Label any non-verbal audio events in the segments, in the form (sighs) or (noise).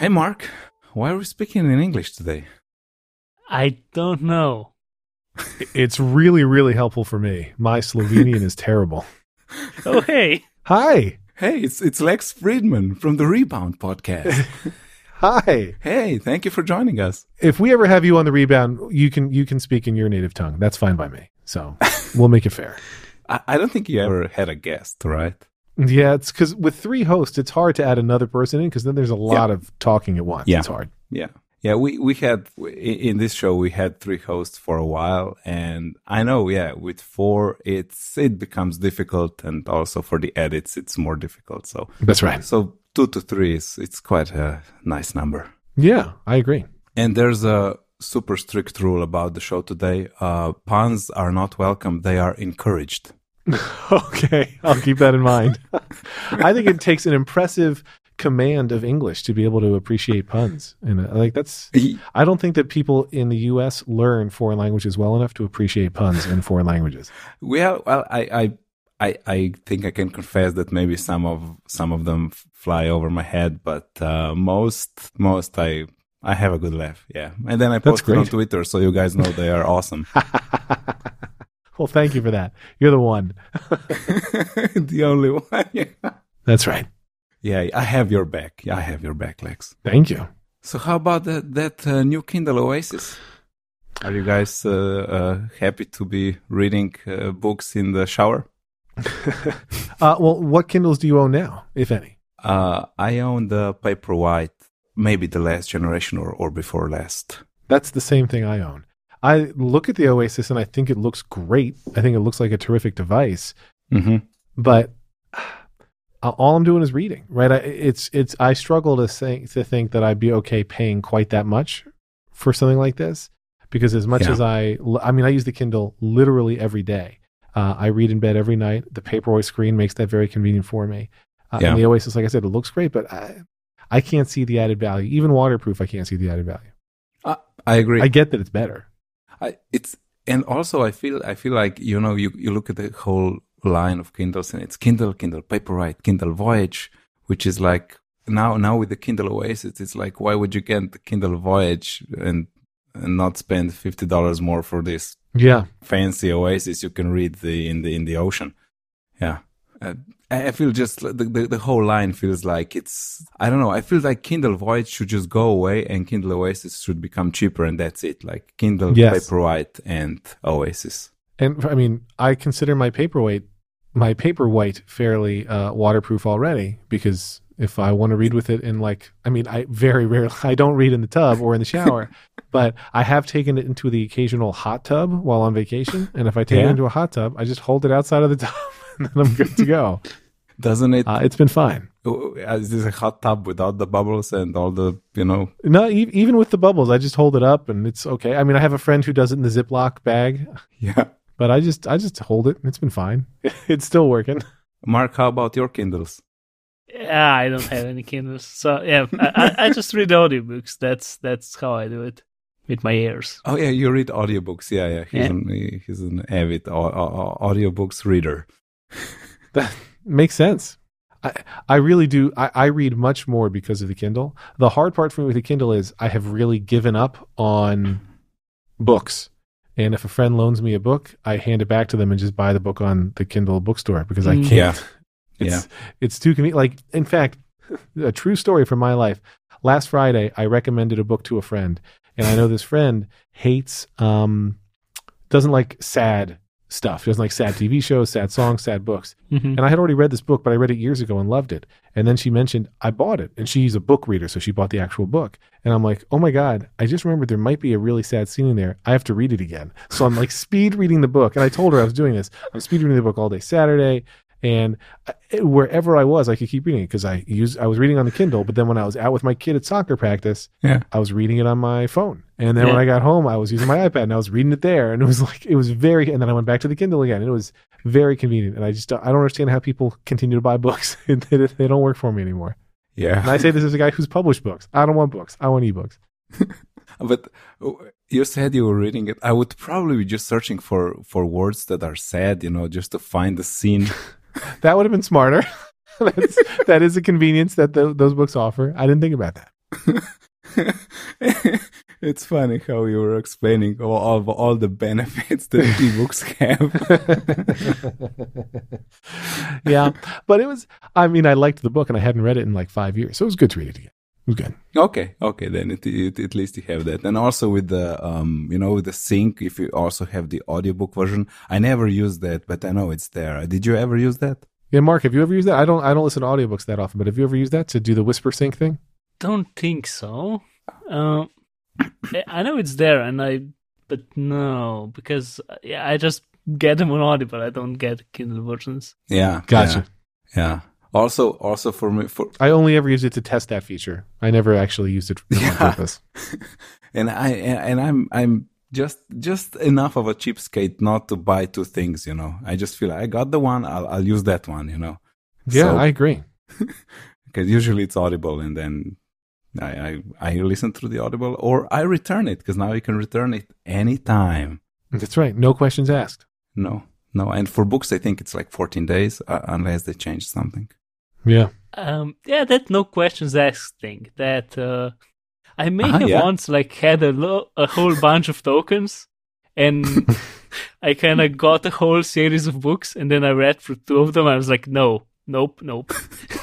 Hey, Mark. Why are we speaking in English today? I don't know. (laughs) It's really, really helpful for me. My Slovenian is terrible. (laughs) Oh, hey. Hi. Hey, it's it's Lex Friedman from the Rebound podcast. (laughs) Hi. hey, thank you for joining us. If we ever have you on the rebound, you can you can speak in your native tongue. That's fine by me. So we'll make it fair. I, I don't think you ever had a guest, right? Yeah, it's because with three hosts, it's hard to add another person in because then there's a lot of talking at once. Yeah. It's hard. Yeah. Yeah, we, we had in this show we had three hosts for a while, and I know, yeah, with four it's it becomes difficult, and also for the edits it's more difficult. So That's right. so two to three is it's quite a nice number. Yeah, I agree. And there's a super strict rule about the show today. Uh, puns are not welcome; they are encouraged. (laughs) Okay, I'll keep that in mind. I think it takes an impressive command of English to be able to appreciate puns, and uh, like that's. I don't think that people in the U.S. learn foreign languages well enough to appreciate puns in foreign languages. Well, well, I, I, I, I think I can confess that maybe some of some of them f- fly over my head, but uh, most, most I, I have a good laugh. Yeah, and then I post it on. Twitter, so you guys know they are awesome. (laughs) Well, thank you for that. You're the one. (laughs) the only one. Yeah. (laughs) That's right. yeah, I have your back. I have your back, Lex. Thank you. So how about that that uh, new Kindle Oasis? Are you guys uh, uh, happy to be reading uh, books in the shower? (laughs) Uh, well, what Kindles do you own now, if any? Uh, I own the Paperwhite, maybe the last generation or, or before last. That's the same thing I own. I look at the Oasis and I think it looks great. I think it looks like a terrific device, Mm-hmm. but uh, all I'm doing is reading, right? I, it's it's I struggle to think to think that I'd be okay paying quite that much for something like this because as much Yeah. as I I mean I use the Kindle literally every day. Uh, I read in bed every night. The Paperwhite screen makes that very convenient for me. Uh, Yeah. And the Oasis, like I said, it looks great, but I, I can't see the added value. Even waterproof, I can't see the added value. I agree. I get that it's better. I, it's and also I feel I feel like you know you you look at the whole line of Kindles and it's Kindle, Kindle Paperwhite, Kindle Voyage, which is like now now with the Kindle Oasis, it's like why would you get the Kindle Voyage and and not spend fifty dollars more for this Yeah. fancy Oasis you can read the in the in the ocean? Yeah. Uh, I I feel just the, the the whole line feels like it's I don't know I feel like Kindle Voyage should just go away and Kindle Oasis should become cheaper and that's it like Kindle Yes. Paperwhite and Oasis. And I mean, I consider my paperweight, my paperwhite fairly uh, waterproof already because if I want to read with it in like, I mean, I very rarely, (laughs) I don't read in the tub or in the shower, (laughs) but I have taken it into the occasional hot tub while on vacation. And if I take Yeah. it into a hot tub, I just hold it outside of the (laughs) tub (laughs) and then I'm good to go. (laughs) Doesn't it? Uh, it's been fine. uh, is this a hot tub without the bubbles and all the you know? No, e- even with the bubbles, I just hold it up and it's okay. I mean, I have a friend who does it in the Ziploc bag, (laughs) Yeah. but I just, I just hold it. It's been fine. It's still working. Mark, how about your Kindles? Yeah, I don't have any Kindles. So, yeah, I, I, I just read audiobooks. That's that's how I do it with my ears. Oh yeah, you read audiobooks. Yeah, yeah. He's Yeah. an he's an avid au- au- audiobooks reader. (laughs) That makes sense. I, I really do. I, I read much more because of the Kindle. The hard part for me with the Kindle is I have really given up on books. And if a friend loans me a book, I hand it back to them and just buy the book on the Kindle bookstore because I Mm. can't. Yeah. (laughs) It's, Yeah. It's too convenient. Like, in fact, (laughs) a true story from my life. Last Friday, I recommended a book to a friend, and I know this friend hates, um, doesn't like sad stuff. Doesn't like sad TV shows, sad songs, sad books. Mhm. And I had already read this book, but I read it years ago and loved it. And then she mentioned I bought it, and she's a book reader, so she bought the actual book. And I'm like, oh my god, I just remembered there might be a really sad scene in there. I have to read it again. So I'm like (laughs) speed reading the book, and I told her I was doing this. I'm speed reading the book all day Saturday, and wherever I was, I could keep reading it because I used I was reading on the Kindle. But then when I was out with my kid at soccer practice, Yeah. I was reading it on my phone. And then when I got home, I was using my iPad and I was reading it there. And it was (laughs) like, it was very, and then I went back to the Kindle again. And it was very convenient. And I just, I don't understand how people continue to buy books. (laughs) they, they don't work for me anymore. Yeah. And I say this as a guy who's published books. I don't want books. I want ebooks. (laughs) But uh, you said you were reading it. I would probably be just searching for for words that are sad, you know, just to find the scene. That would have been smarter. (laughs) That's, that is a convenience that tho- those books offer. I didn't think about that. (laughs) it's funny how you were explaining all, all, all the benefits that ebooks have. (laughs) yeah, but it was. I mean, I liked the book, and I hadn't read it in like five years, so it was good to read it again. It was good. Okay, okay, then it, it, at least you have that, and also with the um, you know, with the sync, if you also have the audiobook version. I never used that, but I know it's there. Did you ever use that? Yeah, Mark, have you ever used that? I don't. I don't listen to audiobooks that often, but have you ever used that to do the whisper sync thing? Don't think so. Um, I know it's there, and I, but no, because yeah, I just get them on Audible. I don't get Kindle versions. Yeah, gotcha. Yeah. yeah. Also, also for me, for I only ever used it to test that feature. I never actually used it (laughs) for yeah. purpose. (laughs) and I and I'm I'm just just enough of a cheapskate not to buy two things. You know, I just feel I got the one. I'll I'll use that one. You know. Yeah, so, I agree. (laughs) because usually it's Audible, and then I, I, I listen through the Audible or I return it because now you can return it anytime. That's right. No questions asked. No, no. And for books, I think it's like 14 days uh, unless they change something. Yeah. Um, yeah, that no questions asked thing that, uh, I may uh-huh, have yeah. once like had a, lo- a whole bunch of tokens and (laughs) I kind of got a whole series of books and then I read through two of them. I was like, no, nope, nope.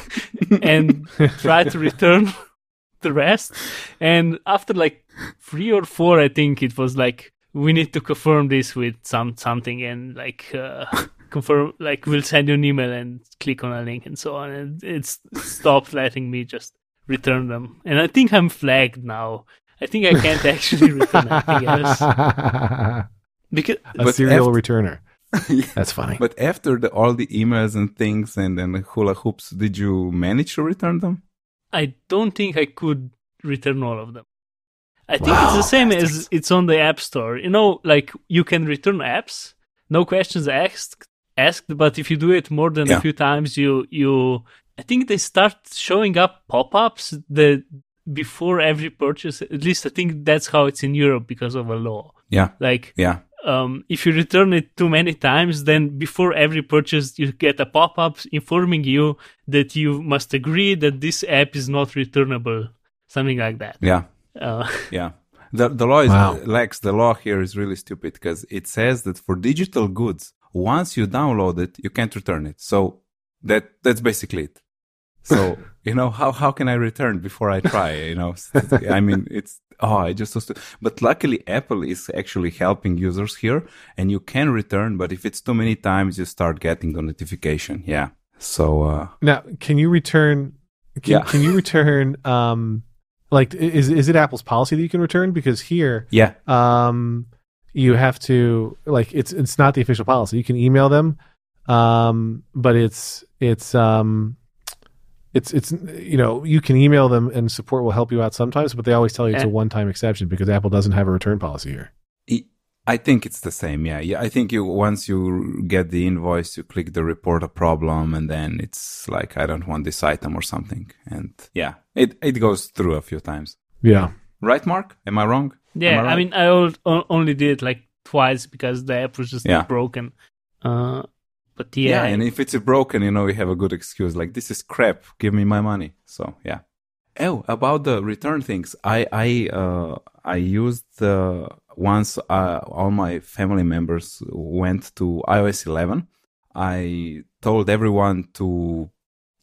(laughs) and tried to return (laughs) the rest. And after like three or four, I think it was like we need to confirm this with some something and like uh, confirm like we'll send you an email and click on a link and so on. And it's stopped (laughs) letting me just return them. And I think I'm flagged now. I think I can't (laughs) actually return anything else. (laughs) Because a serial after, returner. That's funny. But after the, all the emails and things and then hula hoops, did you manage to return them? I don't think I could return all of them. I think wow, it's the same as it's on the App Store. You know, like you can return apps, no questions asked, asked. But if you do it more than yeah. a few times, you you I think they start showing up pop-ups that before every purchase. At least I think that's how it's in Europe because of a law. Yeah, like yeah, um, if you return it too many times, then before every purchase, you get a pop up informing you that you must agree that this app is not returnable, something like that. Yeah. Uh, (laughs) yeah. The, the law is, wow. Lex, the law here is really stupid because it says that for digital goods, once you download it, you can't return it. So that, that's basically it. So, (laughs) you know, how, how can I return before I try? You know, (laughs) I mean, it's, oh, I just, but luckily Apple is actually helping users here and you can return, but if it's too many times, you start getting the notification. Yeah. So, uh, now can you return, can, yeah. can you return, um, like, is, is it Apple's policy that you can return? Because here, yeah, um, you have to, like, it's, it's not the official policy. You can email them, um, but it's, it's, um, it's it's you know you can email them and support will help you out sometimes, but they always tell you it's a one time exception because Apple doesn't have a return policy here. I think it's the same. Yeah, yeah. I think you once you get the invoice, you click the report a problem, and then it's like I don't want this item or something, and yeah, it it goes through a few times. Yeah. Right, Mark? Am I wrong? Yeah, I, right? I, mean, I only did it like twice because the app was just yeah. broken. Uh, but yeah, yeah, and if it's broken, you know, we have a good excuse like this is crap. Give me my money. So yeah. Oh, about the return things, I I uh, I used uh, once uh, all my family members went to iOS 11. I told everyone to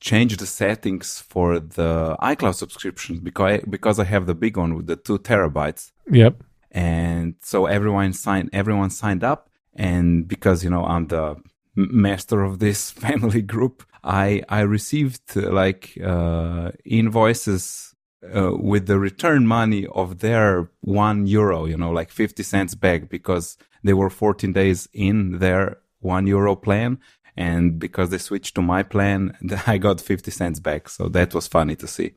change the settings for the iCloud subscription because I, because I have the big one with the two terabytes. Yep. And so everyone signed everyone signed up, and because you know I'm the master of this (laughs) family group, I I received like uh, invoices uh, with the return money of their one euro, you know, like fifty cents back because they were fourteen days in their one euro plan, and because they switched to my plan, (laughs) I got fifty cents back. So that was funny to see.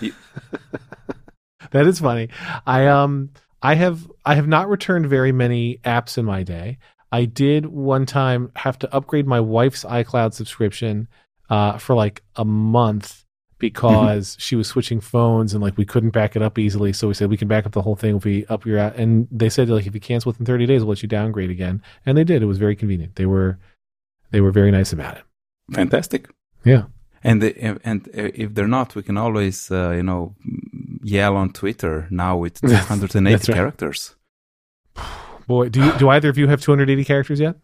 (laughs) that is funny. I um I have I have not returned very many apps in my day. I did one time have to upgrade my wife's iCloud subscription uh, for like a month because (laughs) she was switching phones and like we couldn't back it up easily. So we said we can back up the whole thing if we up your and they said like if you cancel within 30 days, we'll let you downgrade again. And they did. It was very convenient. They were they were very nice about it. Fantastic. Yeah. And the, and if they're not, we can always uh, you know yell on Twitter now with (laughs) 280 right. characters. (sighs) Boy, do you, do either of you have 280 characters yet?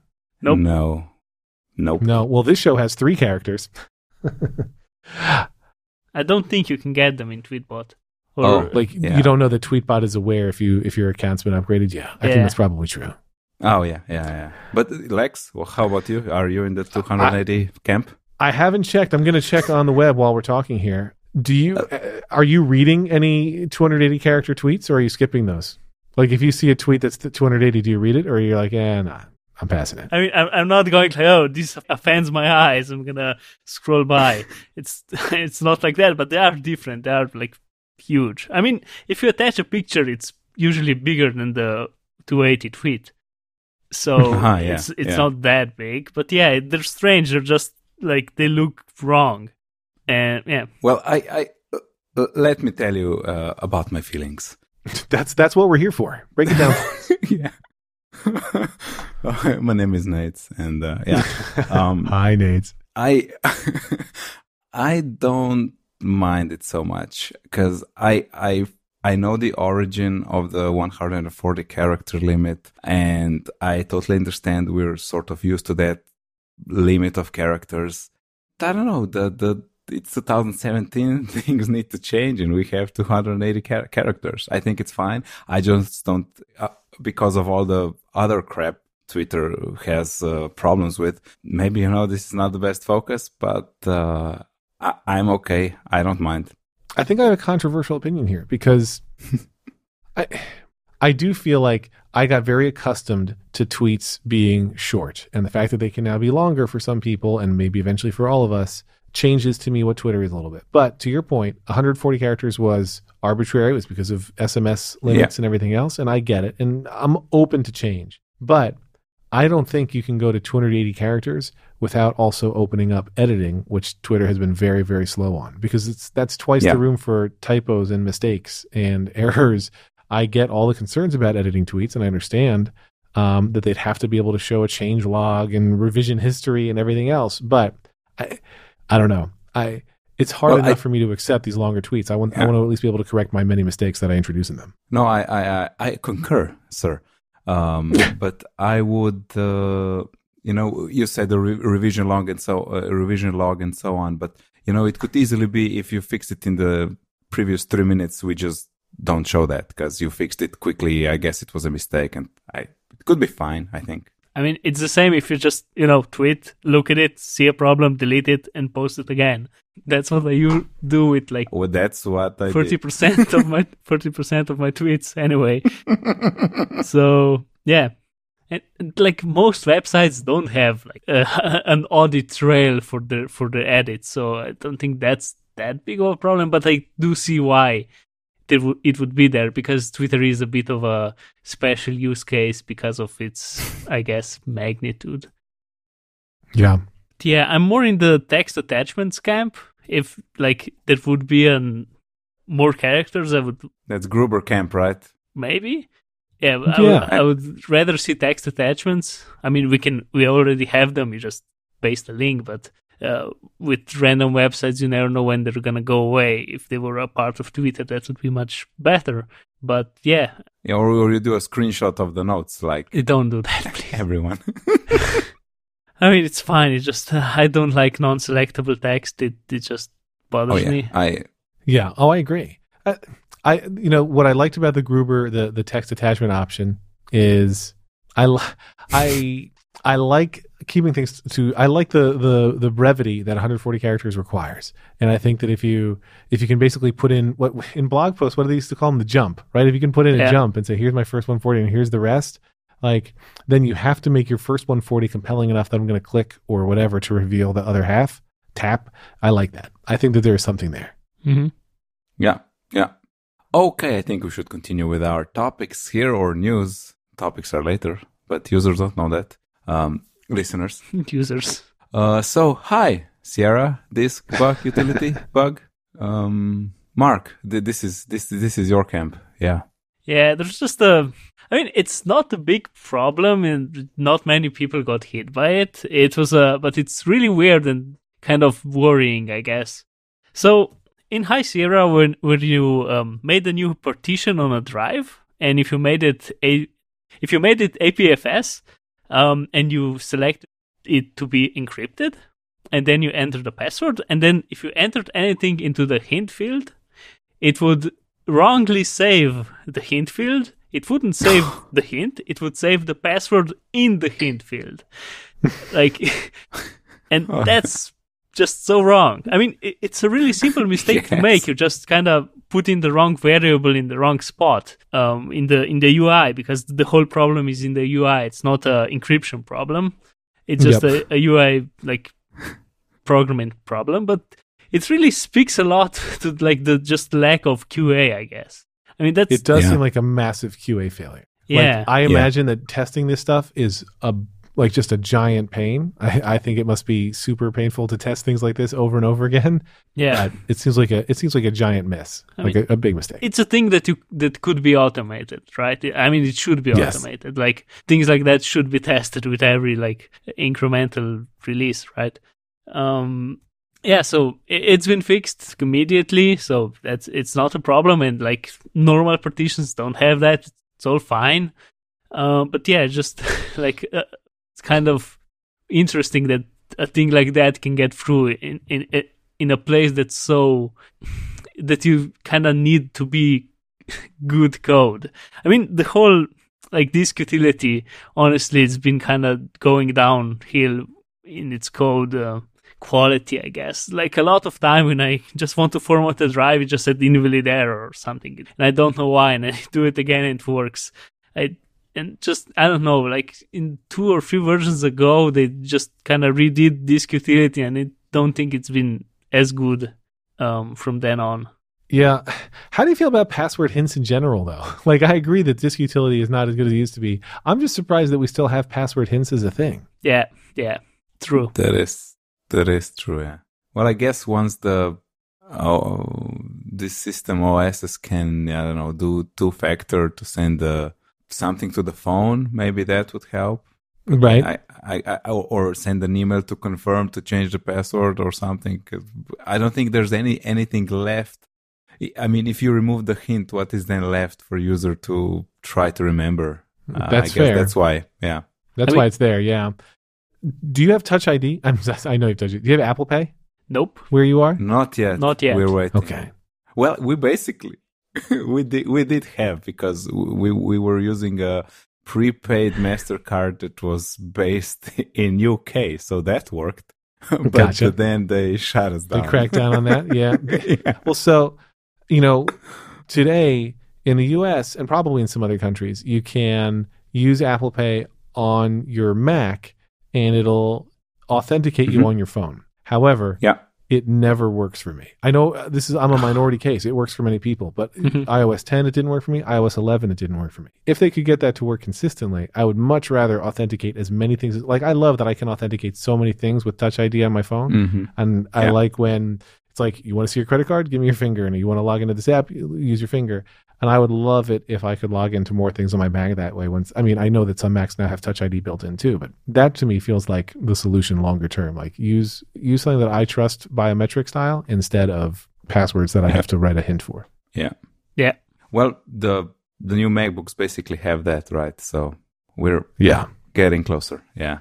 Nope. No. Nope. No. Well, this show has three characters. (laughs) I don't think you can get them in Tweetbot. Or, oh, like yeah. you don't know that Tweetbot is aware if you if your account's been upgraded. Yeah, I yeah. think that's probably true. Oh yeah, yeah, yeah. But Lex, well, how about you? Are you in the 280 I, camp? I haven't checked. I'm going to check on the web while we're talking here. Do you uh, are you reading any 280 character tweets or are you skipping those? Like if you see a tweet that's 280, do you read it or you're like, eh, nah, I'm passing it. I mean, I'm not going like, oh, this offends my eyes. I'm gonna scroll by. it's (laughs) it's not like that, but they are different. They are like huge. I mean, if you attach a picture, it's usually bigger than the 280 tweet. So uh-huh, (laughs) yeah, it's it's yeah. not that big. But yeah, they're strange. They're just like they look wrong. And yeah. Well, I I uh, let me tell you uh, about my feelings. (laughs) that's that's what we're here for. Break it down. (laughs) yeah. my name is Nate, and uh, yeah. Um, Hi, Nate. I I don't mind it so much because I I I know the origin of the 140 character limit, and I totally understand we're sort of used to that limit of characters. I don't know the the it's 2017 (laughs) things need to change and we have 280 char- characters i think it's fine i just don't uh, because of all the other crap Twitter has uh, problems with. Maybe you know this is not the best focus, but uh, I- I'm okay. I don't mind. I think I have a controversial opinion here because I I do feel like I got very accustomed to tweets being short, and the fact that they can now be longer for some people and maybe eventually for all of us changes to me what Twitter is a little bit. But to your point, 140 characters was arbitrary. It was because of SMS limits yeah. and everything else. And I get it. And I'm open to change. But I don't think you can go to 280 characters without also opening up editing, which Twitter has been very, very slow on because it's that's twice yeah. the room for typos and mistakes and (laughs) errors. I get all the concerns about editing tweets and I understand um, that they'd have to be able to show a change log and revision history and everything else. But I, I don't know. I it's hard well, enough I, for me to accept these longer tweets. I want yeah. I want to at least be able to correct my many mistakes that I introduce in them. No, I I I concur, sir. Um, but I would, uh, you know, you said the re- revision log and so uh, revision log and so on. But you know, it could easily be if you fix it in the previous three minutes, we just don't show that because you fixed it quickly. I guess it was a mistake, and I it could be fine. I think. I mean, it's the same if you just, you know, tweet, look at it, see a problem, delete it, and post it again. That's what I do with like. Well, that's what I forty percent of my (laughs) forty percent of my tweets anyway. (laughs) so yeah, and, and, like most websites don't have like uh, (laughs) an audit trail for the for the edits, so I don't think that's that big of a problem. But I do see why it would it would be there because Twitter is a bit of a special use case because of its, I guess, magnitude. Yeah. Yeah, I'm more in the text attachments camp. If like there would be an more characters, I would. That's Gruber camp, right? Maybe. Yeah, I, yeah. Would, I would rather see text attachments. I mean, we can we already have them. You just paste the link, but uh, with random websites, you never know when they're gonna go away. If they were a part of Twitter, that would be much better. But yeah, yeah, or, or you do a screenshot of the notes, like you don't do that, please. (laughs) everyone. (laughs) I mean, it's fine. It's just uh, I don't like non-selectable text. It it just bothers oh, yeah. me. I yeah. Oh, I agree. I, I you know what I liked about the Gruber the the text attachment option is I (laughs) I I like keeping things to I like the the the brevity that 140 characters requires. And I think that if you if you can basically put in what in blog posts what do they used to call them the jump, right? If you can put in yeah. a jump and say here's my first 140 and here's the rest, like then you have to make your first 140 compelling enough that I'm going to click or whatever to reveal the other half. Tap. I like that. I think that there is something there. Mm-hmm. Yeah. Yeah. Okay, I think we should continue with our topics here or news. Topics are later, but users don't know that um, listeners, (laughs) users. Uh, so High, Sierra, disk bug (laughs) utility bug. Um, Mark, th- this is this this is your camp. Yeah. Yeah, there's just a. I mean, it's not a big problem, and not many people got hit by it. It was a, but it's really weird and kind of worrying, I guess. So in High Sierra, when when you um, made a new partition on a drive, and if you made it a if you made it APFS, um, and you select it to be encrypted, and then you enter the password, and then if you entered anything into the hint field, it would wrongly save the hint field. It wouldn't save (laughs) the hint; it would save the password in the hint field. like, (laughs) and that's just so wrong. I mean, it's a really simple (laughs) mistake yes. to make. You just kind of put in the wrong variable in the wrong spot um, in the in the UI because the whole problem is in the UI. It's not a encryption problem. It's just yep. a, a UI like programming problem. But it really speaks a lot (laughs) to like the just lack of QA, I guess. I mean, that's it does yeah. seem like a massive QA failure. Yeah, like, I imagine yeah. that testing this stuff is a like just a giant pain. (laughs) I, I, think it must be super painful to test things like this over and over again. Yeah, uh, it seems like a it seems like a giant miss, I like mean, a, a, big mistake. It's a thing that you that could be automated, right? I mean, it should be yes. automated. Like things like that should be tested with every like incremental release, right? Um, yeah, so it's been fixed immediately, so that's it's not a problem, and like normal partitions don't have that. It's all fine. Uh, but yeah, just (laughs) like uh, it's kind of interesting that a thing like that can get through in in in a place that's so that you kind of need to be (laughs) good code. I mean, the whole like disk utility, honestly, it's been kind of going downhill in its code uh, quality, I guess. Like a lot of time when I (laughs) just want to format a drive, it just said invalid error or something, and I don't know why, and I (laughs) do it again, and it works. I and just I don't know, like in two or three versions ago, they just kind of redid disk utility, and I don't think it's been as good um, from then on. Yeah. How do you feel about password hints in general, though? (laughs) Like, I agree that disk utility is not as good as it used to be. I'm just surprised that we still have password hints as a thing. Yeah, yeah, true. That is that is true. Yeah. Well, I guess once the oh, this system OSs can I don't know do two factor to send the something to the phone, maybe that would help. Right. I, I, I, or send an email to confirm to change the password or something. I don't think there's any anything left. I mean, if you remove the hint, what is then left for user to try to remember? Uh, that's fair. That's why. Yeah. That's I mean, why it's there. Yeah. Do you have Touch ID? (laughs) I'm, I know you've Touch ID. Do you have Apple Pay? Nope. Where you are? Not yet. Not yet. We're waiting. Okay. Well, we basically (laughs) we did we did have because we we were using a prepaid Mastercard that was based (laughs) in UK, so that worked. (laughs) but gotcha. then they shut us down. They cracked down on that. Yeah. yeah. Well, so you know, today in the U.S. and probably in some other countries, you can use Apple Pay on your Mac, and it'll authenticate mm-hmm. you on your phone. However, yeah it never works for me. I know uh, this is I'm a (sighs) minority case. It works for many people, but mm-hmm. (laughs) iOS 10 it didn't work for me. iOS 11 it didn't work for me. If they could get that to work consistently, I would much rather authenticate as many things. As, like I love that I can authenticate so many things with Touch ID on my phone, mm-hmm. and yeah. I like when it's like you want to see your credit card, give me your finger, and you want to log into this app, use your finger. And I would love it if I could log into more things on my Mac that way. Once, I mean, I know that some Macs now have Touch ID built in too, but that to me feels like the solution longer term. Like use use something that I trust biometric style instead of passwords that I have to write a hint for. Yeah. Yeah. Well, the the new MacBooks basically have that, right? So we're yeah getting closer. Yeah.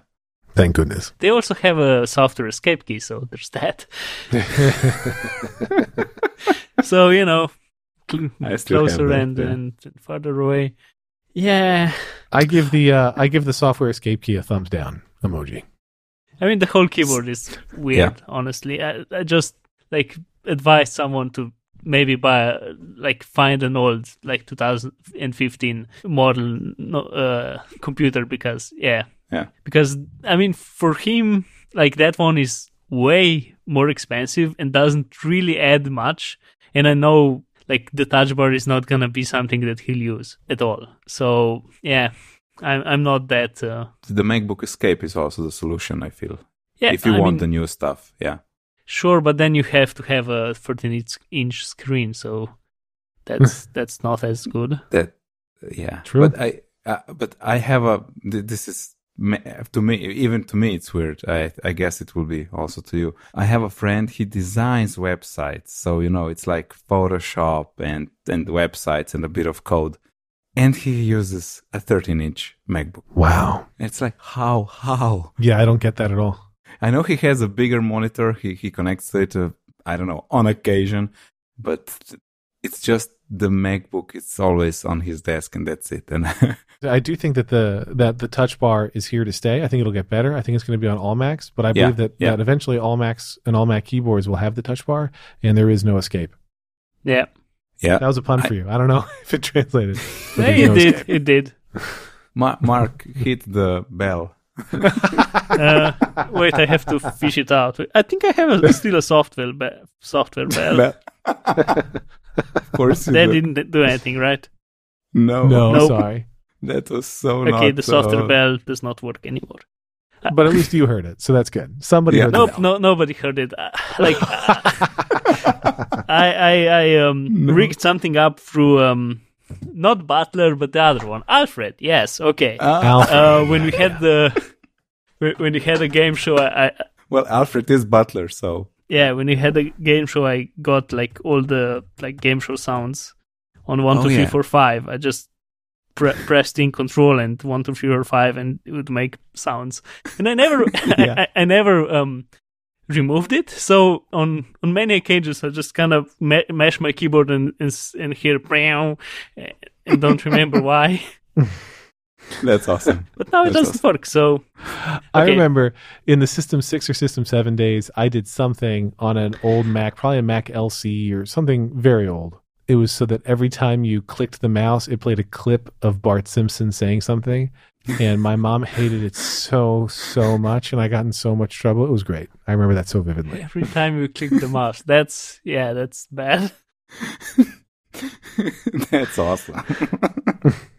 Thank goodness. They also have a software escape key, so there's that. (laughs) (laughs) so you know, (laughs) closer and, and farther away. Yeah. I give the uh, I give the software escape key a thumbs down emoji. I mean, the whole keyboard is weird. Yeah. Honestly, I, I, just like advise someone to maybe buy like find an old like 2015 model uh, computer because yeah yeah because I mean for him like that one is way more expensive and doesn't really add much. And I know like the touch bar is not gonna be something that he'll use at all. So yeah, I'm I'm not that. Uh... The MacBook Escape is also the solution. I feel. Yeah, if you I want mean, the new stuff, yeah. Sure, but then you have to have a 13 inch screen, so that's (laughs) that's not as good. That yeah, true. But I uh, but I have a this is to me, even to me, it's weird. I, I guess it will be also to you. I have a friend, he designs websites. So, you know, it's like Photoshop and, and websites and a bit of code. And he uses a 13 inch MacBook. Wow. It's like, how, how? Yeah, I don't get that at all. I know he has a bigger monitor. He, he connects to it, uh, I don't know, on occasion, but it's just the MacBook. is always on his desk and that's it. And (laughs) I do think that the that the touch bar is here to stay. I think it'll get better. I think it's going to be on all Macs, but I believe yeah, that, yeah. that eventually all Macs and all Mac keyboards will have the touch bar and there is no escape. Yeah. Yeah. That was a pun I, for you. I don't know (laughs) if it translated. Hey, (laughs) it no did. Escape. It did. Mark hit the bell. uh, wait, I have to fish it out. I think I have a, still a software be- software bell. Of course, they didn't do anything, right? No, no, nope. sorry. That was so. Okay, not, the software uh, bell does not work anymore. But at least you heard it, so that's good. Somebody yeah. heard nope, no, nobody heard it. Uh, like uh, I, I, I um, (laughs) no. rigged something up through um, not Butler, but the other one, Alfred. Yes, okay. Uh, when we had the when we had a game show, I, I well, Alfred is Butler, so yeah. When we had a game show, I got like all the like game show sounds on one, oh, two, yeah. three, four, five. I just pre- pressed in control and one, two, three, four, five, and it would make sounds. And I never, (laughs) (laughs) yeah. I, I, never um, removed it. So on on many occasions, I just kind of ma- mash my keyboard and and, and hear and don't remember why. (laughs) That's awesome. (laughs) but now it doesn't awesome. work. So okay. I remember in the System Six or System Seven days, I did something on an old Mac, probably a Mac LC or something very old it was so that every time you clicked the mouse, it played a clip of Bart Simpson saying something. And my mom hated it so, so much. And I got in so much trouble. It was great. I remember that so vividly. Every time you click the mouse. That's, yeah, that's bad. (laughs) that's awesome. (laughs)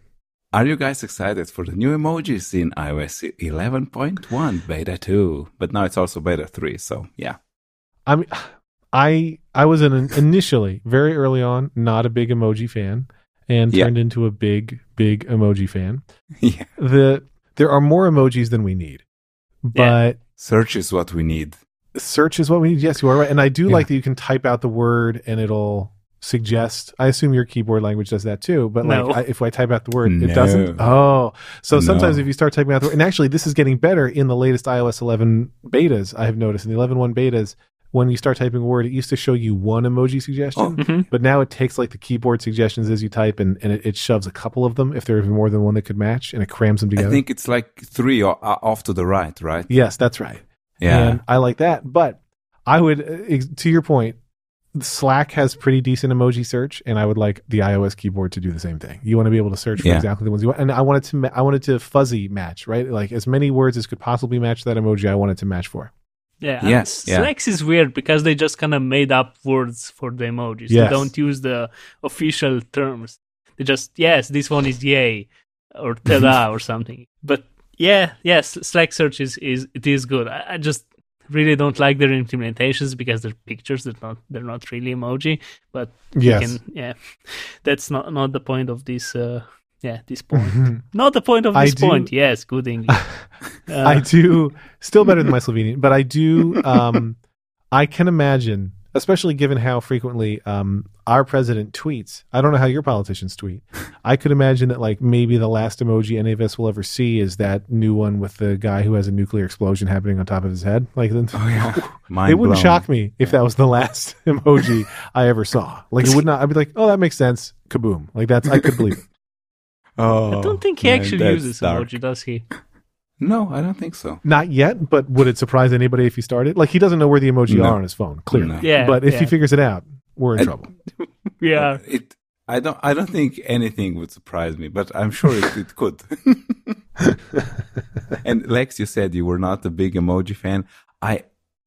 Are you guys excited for the new emojis in iOS 11.1 beta 2? But now it's also beta 3. So, yeah. I mean, (sighs) I I was an initially very early on not a big emoji fan and turned yeah. into a big big emoji fan. (laughs) Yeah. The there are more emojis than we need. But yeah. search is what we need. Search is what we need. Yes, you are right. And I do yeah. like that you can type out the word and it'll suggest. I assume your keyboard language does that too. But no. like, I, if I type out the word, no. it doesn't. Oh, so no. sometimes if you start typing out the word, and actually, this is getting better in the latest iOS 11 betas. I have noticed in the 11.1 betas, when you start typing a word, it used to show you one emoji suggestion, oh, mm-hmm. but now it takes like the keyboard suggestions as you type and, and it, it, shoves a couple of them if there's more than one that could match and it crams them together. I think it's like three off to the right, right? Yes, that's right. Yeah. And I like that. But I would, uh, to your point, Slack has pretty decent emoji search, and I would like the iOS keyboard to do the same thing. You want to be able to search for yeah. exactly the ones you want, and I wanted to, I wanted to fuzzy match, right? Like as many words as could possibly match that emoji, I wanted to match for. Yeah. Yes. Yeah. Slack is weird because they just kind of made up words for the emojis. Yes. They don't use the official terms. They just yes, this one is yay or tada (laughs) or something. But yeah, yes, Slack search is, is it is good. I, I, just really don't like their implementations because they're pictures. They're not they're not really emoji. But yes. Can, yeah, (laughs) that's not not the point of this. Uh, yeah, this point. Mm-hmm. Not the point of this point. Yes, good English. (laughs) Uh, I do still better than my Slovenian, but I do. Um, I can imagine, especially given how frequently um, our president tweets. I don't know how your politicians tweet. I could imagine that, like, maybe the last emoji any of us will ever see is that new one with the guy who has a nuclear explosion happening on top of his head. Like, oh, yeah. (laughs) it wouldn't blown. shock me if that was the last (laughs) emoji I ever saw. Like, it would not. I'd be like, oh, that makes sense. Kaboom! Like that's I could believe it. (laughs) Oh, I don't think he man, actually uses dark. emoji, does he? No, I don't think so. Not yet, but would it surprise anybody if he started? Like he doesn't know where the emoji no. are on his phone, clearly. No. Yeah, but if yeah. he figures it out, we're in I, trouble. (laughs) yeah. It. I don't. I don't think anything would surprise me, but I'm sure it, it could. (laughs) and Lex, you said you were not a big emoji fan. I,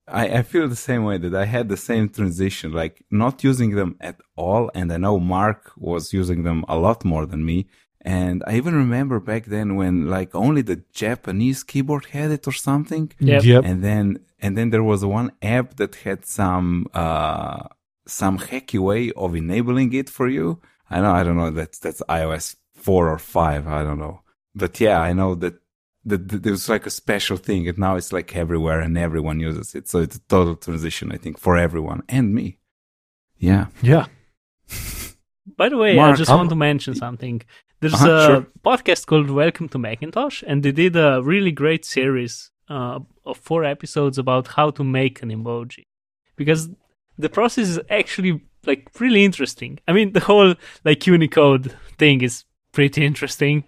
I, I feel the same way that I had the same transition, like not using them at all. And I know Mark was using them a lot more than me. And I even remember back then when like only the Japanese keyboard had it or something. Yep. yep. And then and then there was one app that had some uh some hacky way of enabling it for you. I know I don't know that's that's iOS four or five, I don't know. But yeah, I know that that, that there was like a special thing, and now it's like everywhere, and everyone uses it. So it's a total transition, I think, for everyone and me. Yeah. Yeah. By the way, Mark, I just want to mention something. There's uh-huh, a sure. podcast called Welcome to Macintosh, and they did a really great series uh, of four episodes about how to make an emoji. Because the process is actually like really interesting. I mean, the whole like Unicode thing is pretty (laughs) interesting,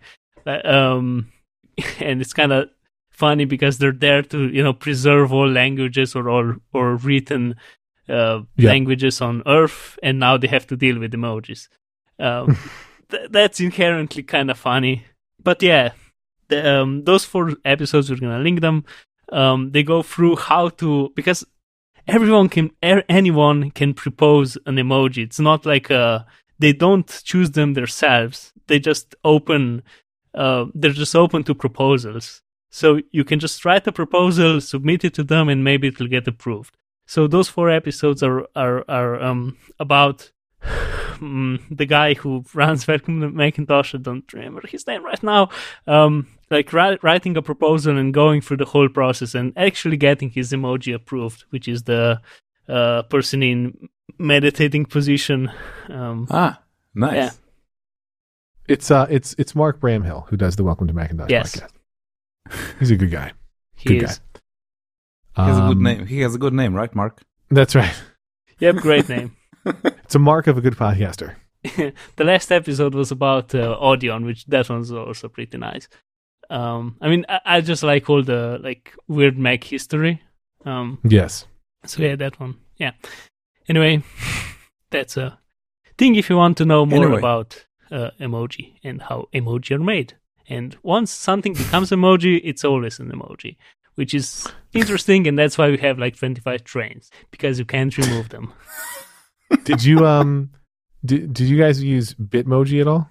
uh, um, (laughs) and it's kind of funny because they're there to you know preserve all languages or all or written uh, yeah. languages on Earth, and now they have to deal with emojis. Um, (laughs) th- that's inherently kind of funny. But yeah, the, um, those four episodes we're gonna link them. Um, they go through how to because everyone can er, anyone can propose an emoji. It's not like uh, they don't choose them themselves. They just open. Uh, they're just open to proposals. So you can just write a proposal, submit it to them, and maybe it will get approved. So those four episodes are are are um, about um, the guy who runs (laughs) Welcome to Macintosh, I don't remember his name right now, um, like ri- writing a proposal and going through the whole process and actually getting his emoji approved, which is the uh, person in meditating position. Um, ah, nice. Yeah. It's uh, it's it's Mark Bramhill who does the Welcome to Macintosh yes. podcast. (laughs) He's a good guy. He good is. Guy. He has a good um, name. He has a good name, right, Mark? That's right. Yep, great name. (laughs) (laughs) it's a mark of a good podcaster. (laughs) the last episode was about uh, Audion, which that one's also pretty nice. Um, I mean, I, I, just like all the like weird Mac history. Um, yes. So yeah, that one. Yeah. Anyway, (laughs) that's a thing if you want to know more anyway. about uh, emoji and how emoji are made. And once something becomes emoji, it's always an emoji, which is interesting, and that's why we have like 25 trains because you can't remove them did you um did, did you guys use Bitmoji at all?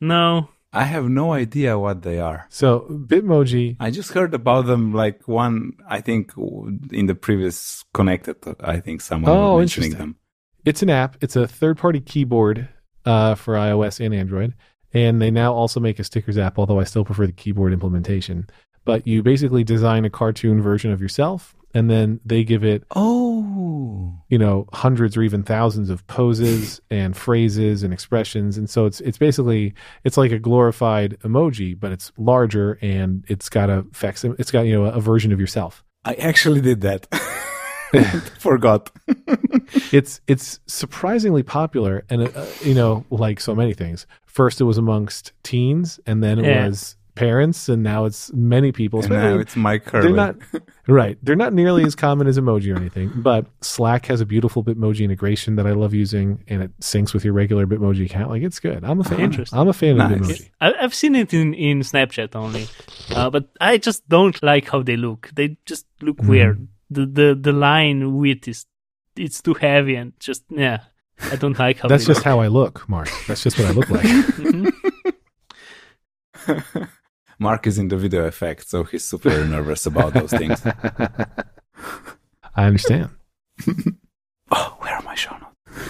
No. I have no idea what they are. So Bitmoji. I just heard about them like one. I think in the previous connected. I think someone oh, was mentioning them. It's an app. It's a third-party keyboard uh, for iOS and Android, and they now also make a stickers app. Although I still prefer the keyboard implementation. But you basically design a cartoon version of yourself, and then they give it oh. you know hundreds or even thousands of poses and phrases and expressions. And so it's it's basically it's like a glorified emoji but it's larger and it's got a it's got you know a version of yourself. I actually did that. (laughs) (laughs) Forgot. (laughs) It's it's surprisingly popular and uh, you know like so many things. First it was amongst teens and then it yeah. was parents, and now it's many people. And now it's Mike They're not (laughs) right. They're not nearly as common as emoji or anything, but Slack has a beautiful Bitmoji integration that I love using, and it syncs with your regular Bitmoji account. Like it's good. I'm a fan. Interesting. I'm a fan nice. of Bitmoji. I've seen it in in Snapchat only, uh, but I just don't like how they look. They just look mm. weird. The the the line width is it's too heavy and just yeah. I don't like how. That's just look. how I look, Mark. That's just what I look like. (laughs) mm-hmm. (laughs) Mark is in the video effect, so he's super (laughs) nervous about those things. I understand. (laughs) oh, where are my show notes?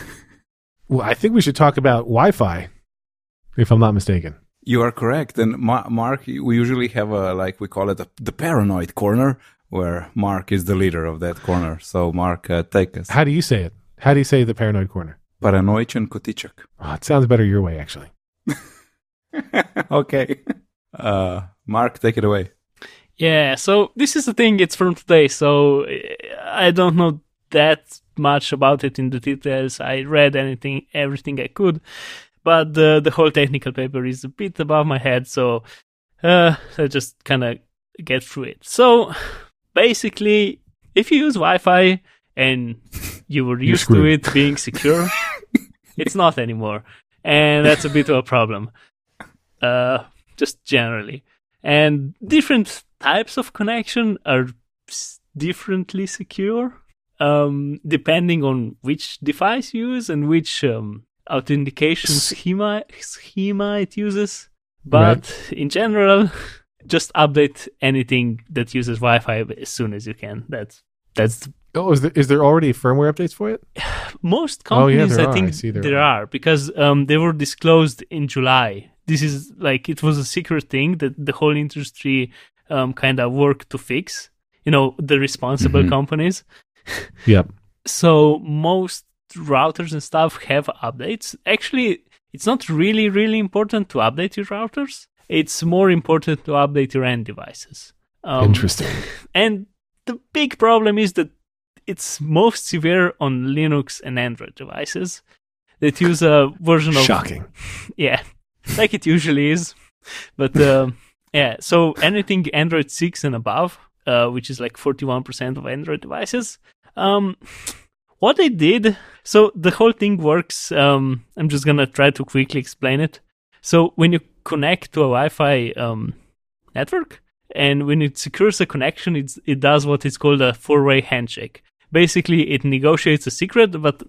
Well, I think we should talk about Wi-Fi, if I'm not mistaken. You are correct. And Ma- Mark, we usually have a like we call it a, the paranoid corner, where Mark is the leader of that corner. So, Mark, uh, take us. How do you say it? How do you say the paranoid corner? Paranoičan kotiček. Oh, it sounds better your way, actually. (laughs) okay. Uh, Mark, take it away. Yeah, so this is the thing, it's from today, so I don't know that much about it in the details. I read anything, everything I could, but the, the whole technical paper is a bit above my head, so uh, I just kind of get through it. So basically, if you use Wi Fi and you were used to it being secure, (laughs) it's not anymore. And that's a bit of a problem. Uh, just generally. And different types of connection are differently secure, um, depending on which device you use and which um, authentication schema schema it uses. But right. in general, (laughs) just update anything that uses Wi-Fi as soon as you can. That's that's. Oh, is there, is there already firmware updates for it? (sighs) Most companies, oh, yeah, I think I there, there are. are. because um, they were disclosed in July this is like it was a secret thing that the whole industry um, kind of worked to fix. You know, the responsible mm-hmm. companies. (laughs) Yep. so most routers and stuff have updates. Actually, it's not really, really important to update your routers. It's more important to update your end devices. Um, Interesting. (laughs) And the big problem is that it's most severe on Linux and Android devices that use a version of. Shocking. (laughs) Yeah, like it usually is. But uh, yeah, so anything Android 6 and above, uh, which is like 41% of Android devices, um, what they did, so the whole thing works. Um, I'm just gonna try to quickly explain it. So when you connect to a Wi-Fi um, network, and when it secures a connection, it does what is called a four-way handshake. Basically, it negotiates a secret, but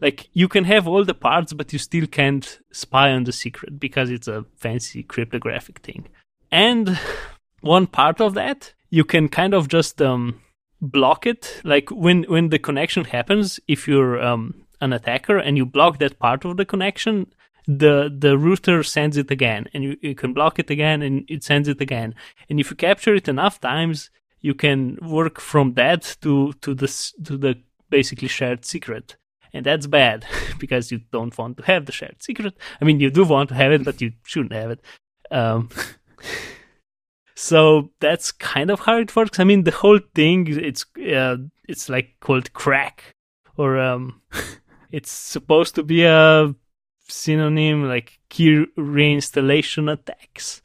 like you can have all the parts, but you still can't spy on the secret because it's a fancy cryptographic thing. And (sighs) one part of that, you can kind of just um, block it. Like when when the connection happens, if you're um, an attacker and you block that part of the connection, the the router sends it again, and you, you can block it again, and it sends it again. And if you capture it enough times, you can work from that to to the to the basically shared secret. And that's bad (laughs) because you don't want to have the shared secret. I mean, you do want to have it, but you shouldn't have it. Um, (laughs) So that's kind of how it works. I mean, the whole thing it's uh, it's like called KRACK, or um, (laughs) it's supposed to be a synonym like key reinstallation attacks.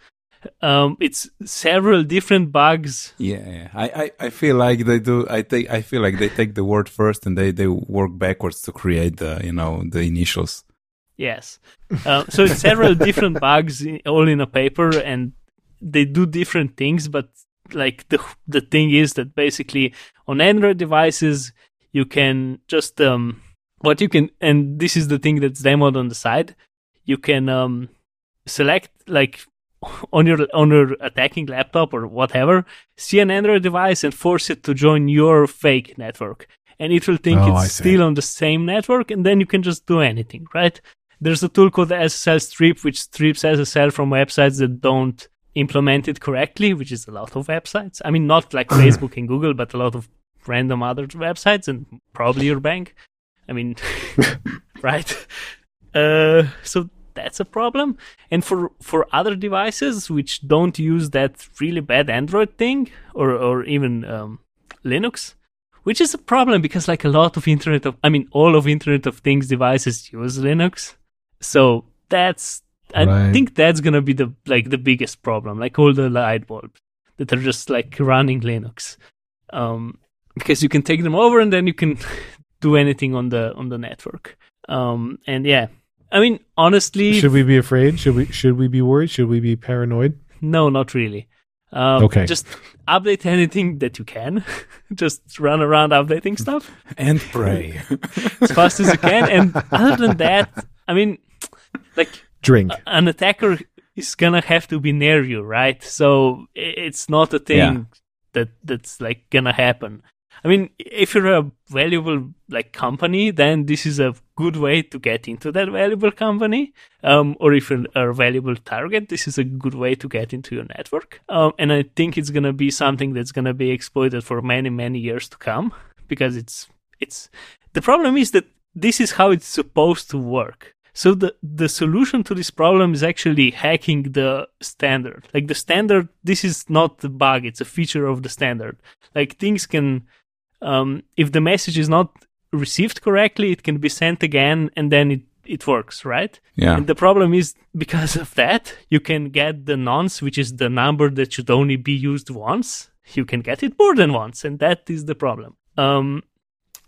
Um, it's several different bugs. Yeah, yeah. I, I, I feel like they do. I think I feel like they take the word first and they, they work backwards to create the you know the initials. Yes. Uh, so it's several different bugs all in a paper, and they do different things, but like the the thing is that basically on Android devices you can just um what you can and this is the thing that's demoed on the side you can um select like (laughs) on your on your attacking laptop or whatever see an android device and force it to join your fake network and it will think oh, it's still on the same network and then you can just do anything right there's a tool called the ssl strip which strips ssl from websites that don't implement it correctly, which is a lot of websites. I mean, not like (clears throat) Facebook and Google, but a lot of random other websites and probably your bank. I mean, (laughs) right? Uh, so that's a problem. And for for other devices which don't use that really bad Android thing or or even um, Linux, which is a problem because like a lot of Internet of I mean all of Internet of Things devices use Linux. So that's I right. think that's gonna be the like the biggest problem, like all the light bulbs that are just like running Linux, um, because you can take them over and then you can (laughs) do anything on the on the network. Um, and yeah, I mean, honestly, should we be afraid? Should we should we be worried? Should we be paranoid? No, not really. Um, okay. Just update anything that you can. (laughs) just run around updating stuff and pray as fast as you can. And other than that, I mean, like drink. An attacker is gonna have to be near you, right? So it's not a thing yeah. that that's like gonna happen. I mean, if you're a valuable like company, then this is a good way to get into that valuable company. Um, or if you're a valuable target, this is a good way to get into your network. Um, and I think it's gonna be something that's gonna be exploited for many many years to come because it's it's the problem is that this is how it's supposed to work. So the, the solution to this problem is actually hacking the standard. Like the standard, this is not the bug, it's a feature of the standard. Like things can, um, if the message is not received correctly, it can be sent again and then it, it works, right? Yeah. And the problem is because of that, you can get the nonce, which is the number that should only be used once. You can get it more than once, and that is the problem. Um,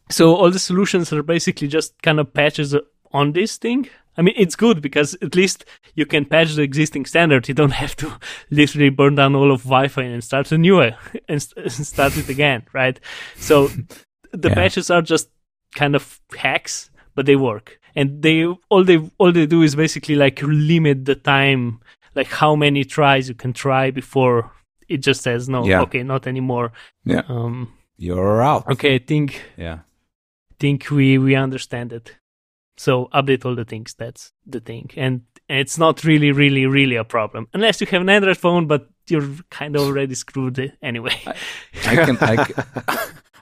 so all the solutions are basically just kind of patches on this thing. I mean, it's good because at least you can patch the existing standard. You don't have to (laughs) literally burn down all of Wi-Fi and start a new (laughs) and start it again, right? So (laughs) the yeah. patches are just kind of hacks, but they work. And they all they all they do is basically like limit the time, like how many tries you can try before it just says no. Yeah. Okay, not anymore. Yeah. Um, You're out. Okay, I think. Yeah. Think we we understand it. So update all the things. That's the thing. And it's not really, really, really a problem unless you have an Android phone. But you're kind of already screwed anyway. I, I can, I (laughs) can,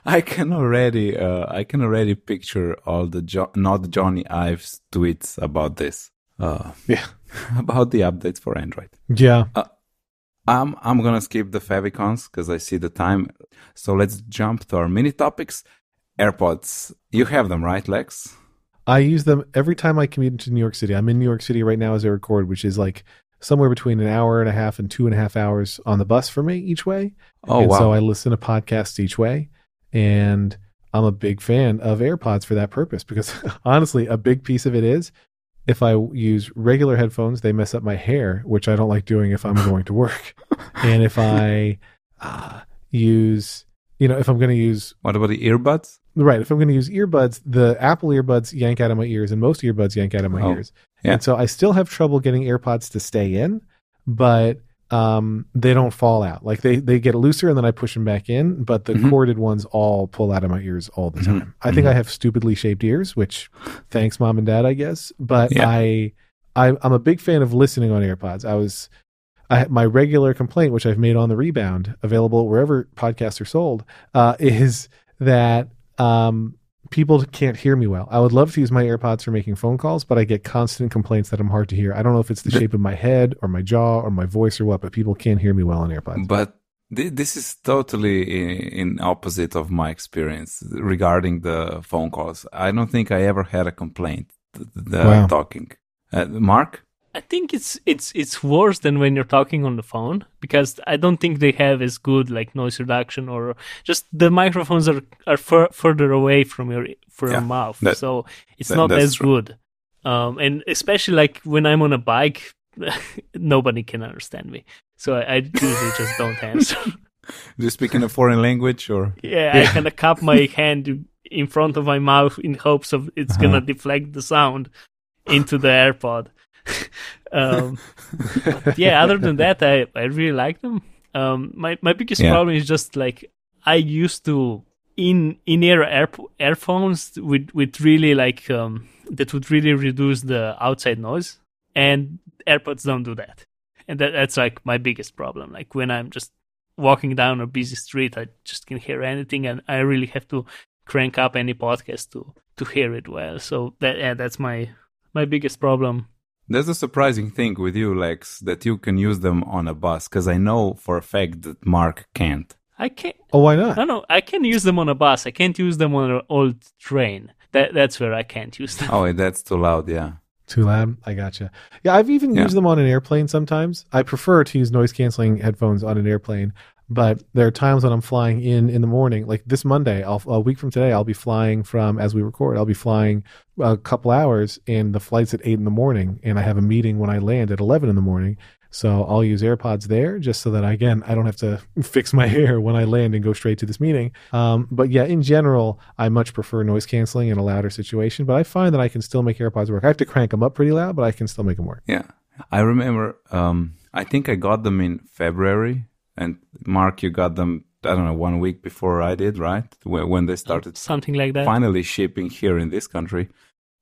I can already, uh, I can already picture all the jo- not Jony Ive's tweets about this. Uh, yeah, (laughs) about the updates for Android. Yeah. Uh, I'm I'm gonna skip the favicons because I see the time. So let's jump to our mini topics. AirPods. You have them, right, Lex? I use them every time I commute into New York City. I'm in New York City right now as I record, which is like somewhere between an hour and a half and two and a half hours on the bus for me each way. Oh, and wow. So I listen to podcasts each way. And I'm a big fan of AirPods for that purpose because (laughs) honestly, a big piece of it is if I use regular headphones, they mess up my hair, which I don't like doing if I'm going to work. (laughs) and if I uh, use, you know, if I'm going to use. What about the earbuds? Right. If I'm going to use earbuds, the Apple earbuds yank out of my ears and most earbuds yank out of my Oh, ears. yeah. And so I still have trouble getting AirPods to stay in, but um, they don't fall out. Like they, they get looser and then I push them back in, but the Mhm. corded ones all pull out of my ears all the Mhm. time. I think Mhm. I have stupidly shaped ears, which thanks mom and dad, I guess. But Yeah. I, I, I'm a big fan of listening on AirPods. I was, I, my regular complaint, which I've made on the rebound, available wherever podcasts are sold, uh, (laughs) is that um, people can't hear me well. I would love to use my AirPods for making phone calls, but I get constant complaints that I'm hard to hear. I don't know if it's the shape of my head or my jaw or my voice or what, but people can't hear me well on AirPods. But thi- this is totally in, in opposite of my experience regarding the phone calls. I don't think I ever had a complaint. th- The Wow. talking. Uh, Mark. I think it's it's it's worse than when you're talking on the phone because I don't think they have as good like noise reduction or just the microphones are are fur- further away from your from Yeah, your mouth, that- so it's that- not as true. good. Um, and especially like when I'm on a bike, (laughs) nobody can understand me, so I, I usually just don't (laughs) answer. Do you speak in a foreign language or? yeah, I kind of cup my hand in front of my mouth in hopes of it's gonna Uh-huh. deflect the sound into the AirPod. (laughs) um, yeah, other than that, I, I really like them. Um, my my biggest Yeah. problem is just like I used to in in ear air, earphones with with really like um, that would really reduce the outside noise, and AirPods don't do that, and that that's like my biggest problem. Like when I'm just walking down a busy street, I just can't hear anything, and I really have to crank up any podcast to to hear it well. So that yeah, that's my my biggest problem. There's a surprising thing with you, Lex, that you can use them on a bus. Because I know for a fact that Mark can't. I can't. oh, why not? No, no, I can use them on a bus. I can't use them on an old train. That that's where I can't use them. Oh, that's too loud. Yeah. Too loud. I gotcha. Yeah, I've even Yeah. used them on an airplane sometimes. I prefer to use noise canceling headphones on an airplane, but there are times when I'm flying in in the morning. Like this Monday, I'll, a week from today, I'll be flying from as we record. I'll be flying a couple hours, and the flight's at eight in the morning, and I have a meeting when I land at eleven in the morning. So I'll use AirPods there just so that again I don't have to (laughs) fix my (laughs) hair when I land and go straight to this meeting. Um, but yeah, in general, I much prefer noise canceling in a louder situation. But I find that I can still make AirPods work. I have to crank them up pretty loud, but I can still make them work. Yeah. I remember, um, I think I got them in February. And Mark, you got them, I don't know, one week before I did, right? When, when they started Something like that. finally shipping here in this country.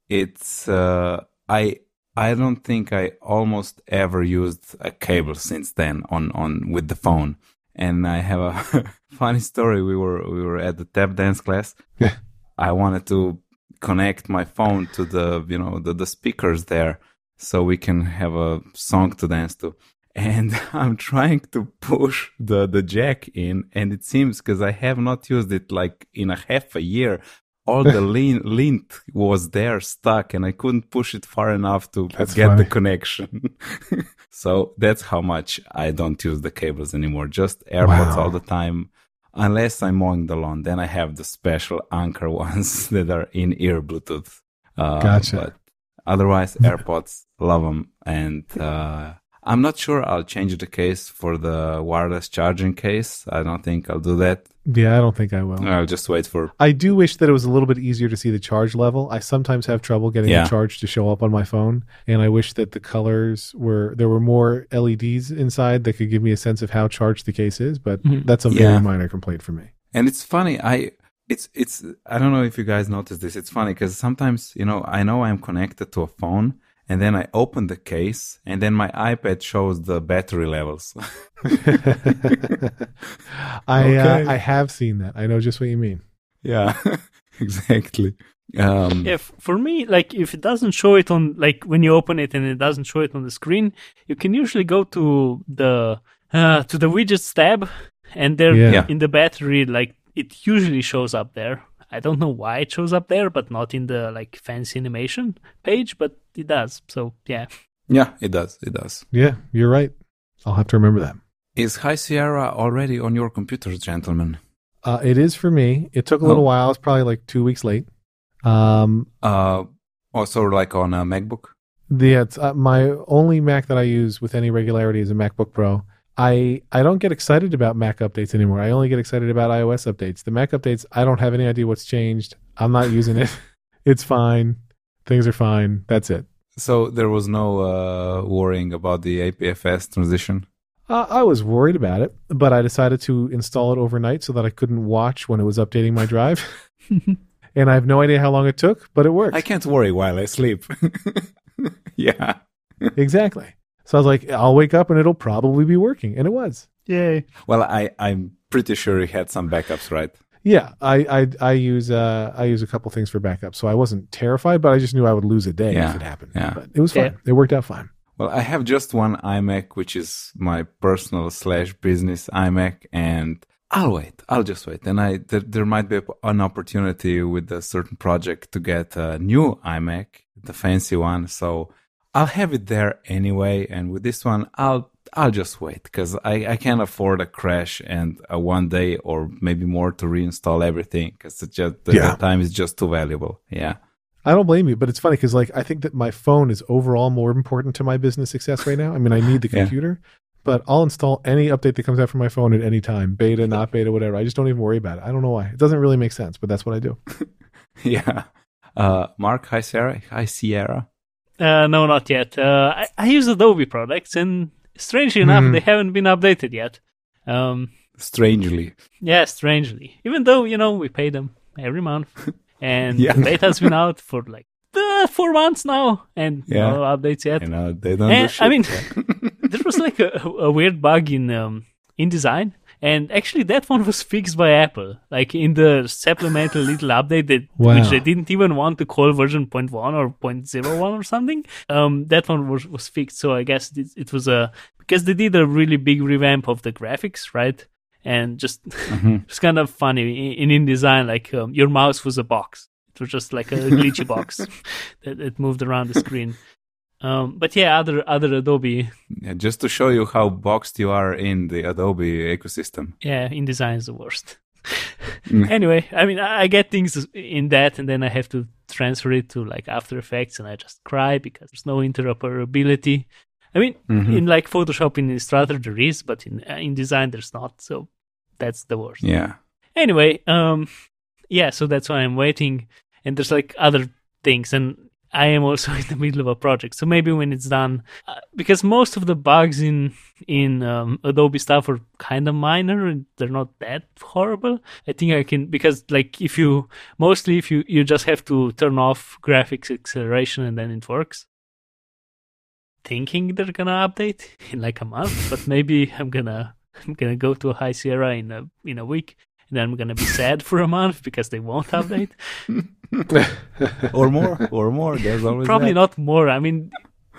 It's, uh, I, I don't think I almost ever used a cable since then on, on with the phone. And I have a (laughs) funny story. We were, we were at the tap dance class. Yeah. I wanted to connect my phone to the, you know, the, the speakers there so we can have a song to dance to. And (laughs) I'm trying to push the, the jack in and it seems because I have not used it like in a half a year, all the (laughs) lean, lint was there stuck and I couldn't push it far enough to That's get funny. the connection. (laughs) so that's how much I don't use the cables anymore. Just AirPods Wow. all the time. Unless I'm mowing the lawn, then I have the special Anker ones that are in ear Bluetooth. Uh, Gotcha. But otherwise, AirPods, love them. And uh, I'm not sure I'll change the case for the wireless charging case. I don't think I'll do that. Yeah, I don't think I will. I'll just wait for. I do wish that it was a little bit easier to see the charge level. I sometimes have trouble getting Yeah. the charge to show up on my phone, and I wish that the colors were there were more LEDs inside that could give me a sense of how charged the case is. But Mhm. that's a Yeah. minor complaint for me. And it's funny. I it's it's I don't know if you guys notice this. It's funny because sometimes you know I know I'm connected to a phone and then I open the case, and then my iPad shows the battery levels. (laughs) (laughs) I okay. uh, I have seen that. I know just what you mean. Yeah, (laughs) exactly. Um, yeah, for me, like if it doesn't show it on, like when you open it and it doesn't show it on the screen, you can usually go to the uh, to the widgets tab, and there yeah. in the battery, like it usually shows up there. I don't know why it shows up there, but not in the like fancy animation page, but it does. So yeah. Yeah, it does. It does. Yeah, you're right. I'll have to remember that. Is High Sierra already on your computers, gentlemen? Uh, it is for me. It took a little oh. while. It's probably like two weeks late. Um, uh, also like on a MacBook. Yeah, uh, my only Mac that I use with any regularity is a MacBook Pro. I I don't get excited about Mac updates anymore. I only get excited about iOS updates. The Mac updates, I don't have any idea what's changed. I'm not using it. (laughs) it's fine. Things are fine. That's it. So there was no uh, worrying about the APFS transition. Uh, I was worried about it, but I decided to install it overnight so that I couldn't watch when it was updating my drive. (laughs) (laughs) and I have no idea how long it took, but it worked. I can't worry while I sleep. yeah. exactly. So I was like, I'll wake up and it'll probably be working. And it was. Yay. Well, I, I'm pretty sure you had some backups, right? Yeah, I, I I use uh I use a couple things for backup, so I wasn't terrified, but I just knew I would lose a day yeah, if it happened. Yeah. But it was fine. Yeah. It worked out fine. Well, I have just one iMac, which is my personal slash business iMac, and I'll wait. I'll just wait. And I there, there might be an opportunity with a certain project to get a new iMac, the fancy one. So I'll have it there anyway. And with this one, I'll I'll just wait because I, I can't afford a crash and a one day or maybe more to reinstall everything because just the, yeah. the time is just too valuable. Yeah. I don't blame you, but it's funny because like I think that my phone is overall more important to my business success right now. I mean, I need the (laughs) computer, yeah but I'll install any update that comes out from my phone at any time, beta, not beta, whatever. I just don't even worry about it. I don't know why. It doesn't really make sense, but that's what I do. (laughs) yeah. Uh, Mark, hi Sarah, High Sierra. Uh, no, not yet. Uh, I, I, use Adobe products, and strangely enough, mm. they haven't been updated yet. Um, strangely. Yeah, strangely. Even though you know we pay them every month, (laughs) and yeah. the beta's been out for like uh, four months now, and yeah. no updates yet. You know, they don't. And, do I mean, (laughs) there was like a, a weird bug in um, InDesign. And actually, that one was fixed by Apple, like in the supplemental little update that (laughs) wow. which they didn't even want to call version 0.1 or 0.01 or something. Um, that one was was fixed. So I guess it, it was a because they did a really big revamp of the graphics, right? And just mm-hmm. (laughs) it's kind of funny in InDesign, like um, your mouse was a box. It was just like a glitchy box (laughs) that it moved around the screen. Um, but yeah, other other Adobe. Yeah, just to show you how boxed you are in the Adobe ecosystem. Yeah, InDesign is the worst. Mm. (laughs) anyway, I mean, I get things in that, and then I have to transfer it to like After Effects, and I just cry because there's no interoperability. I mean, mm-hmm. in like Photoshop in Illustrator there is, but in uh, InDesign there's not. So that's the worst. Yeah. Anyway, um, yeah, so that's why I'm waiting. And there's like other things, and I am also (laughs) in the middle of a project. So maybe when it's done, uh, because most of the bugs in in um, Adobe stuff are kind of minor and they're not that horrible. I think I can because like if you mostly if you you just have to turn off graphics acceleration and then it works. Thinking they're gonna update in like a month, but maybe (laughs) I'm gonna I'm gonna go to a High Sierra in a in a week and then I'm gonna be sad for a month because they won't update. (laughs) or more, or more. There's always probably that. not more. I mean,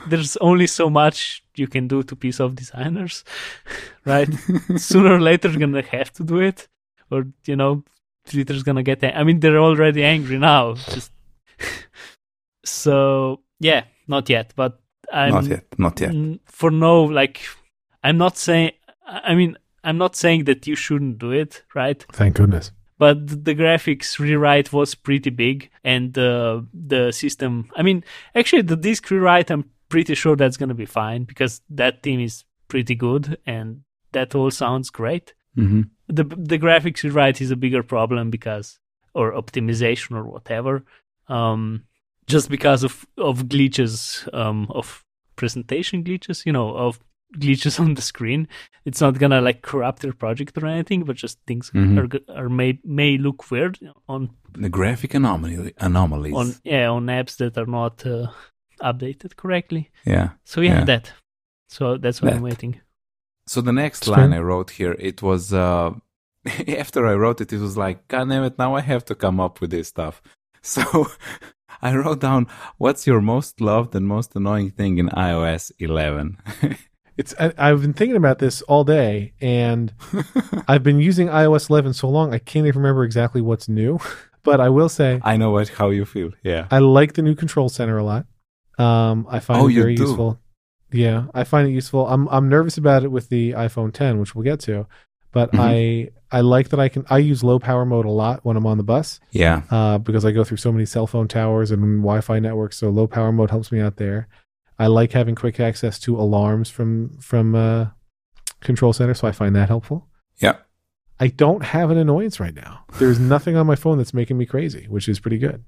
there's only so much you can do to piss off designers, (laughs) right? (laughs) Sooner or later, you're gonna have to do it, or you know, Twitter's gonna get. I mean, they're already angry now. Just (laughs) so yeah, not yet, but I'm not yet, not yet. For no, like, I'm not saying. I mean, I'm not saying that you shouldn't do it, right? Thank goodness. But the graphics rewrite was pretty big, and uh, the system. I mean, actually, the disk rewrite, I'm pretty sure that's gonna be fine because that team is pretty good, and that all sounds great. Mm-hmm. The the graphics rewrite is a bigger problem because, or optimization or whatever, um, just because of of glitches, um, of presentation glitches, you know, of glitches (laughs) on the screen. It's not gonna like corrupt your project or anything, but just things mm-hmm. are, are may may look weird on the graphic anomaly anomalies on yeah on apps that are not uh, updated correctly. Yeah. So yeah, Yeah. that. So that's what That. I'm waiting. So the next line. I wrote here, it was uh (laughs) after I wrote it, it was like, God damn it, now I have to come up with this stuff. (laughs) So I wrote down, what's your most loved and most annoying thing in iOS 11? It's I, I've been thinking about this all day, and (laughs) I've been using iOS 11 so long I can't even remember exactly what's new. (laughs) But I will say I know what how you feel. Yeah. I like the new control center a lot. Um, I find Oh, it you very do? useful. Yeah, I find it useful. I'm I'm nervous about it with the iPhone 10, which we'll get to, but Mhm. I I like that I can I use low power mode a lot when I'm on the bus Yeah. uh, because I go through so many cell phone towers and Wi-Fi networks. So low power mode helps me out there. I like having quick access to alarms from from uh, control center, so I find that helpful. Yeah. I don't have an annoyance right now. There's nothing on my phone that's making me crazy, which is pretty good.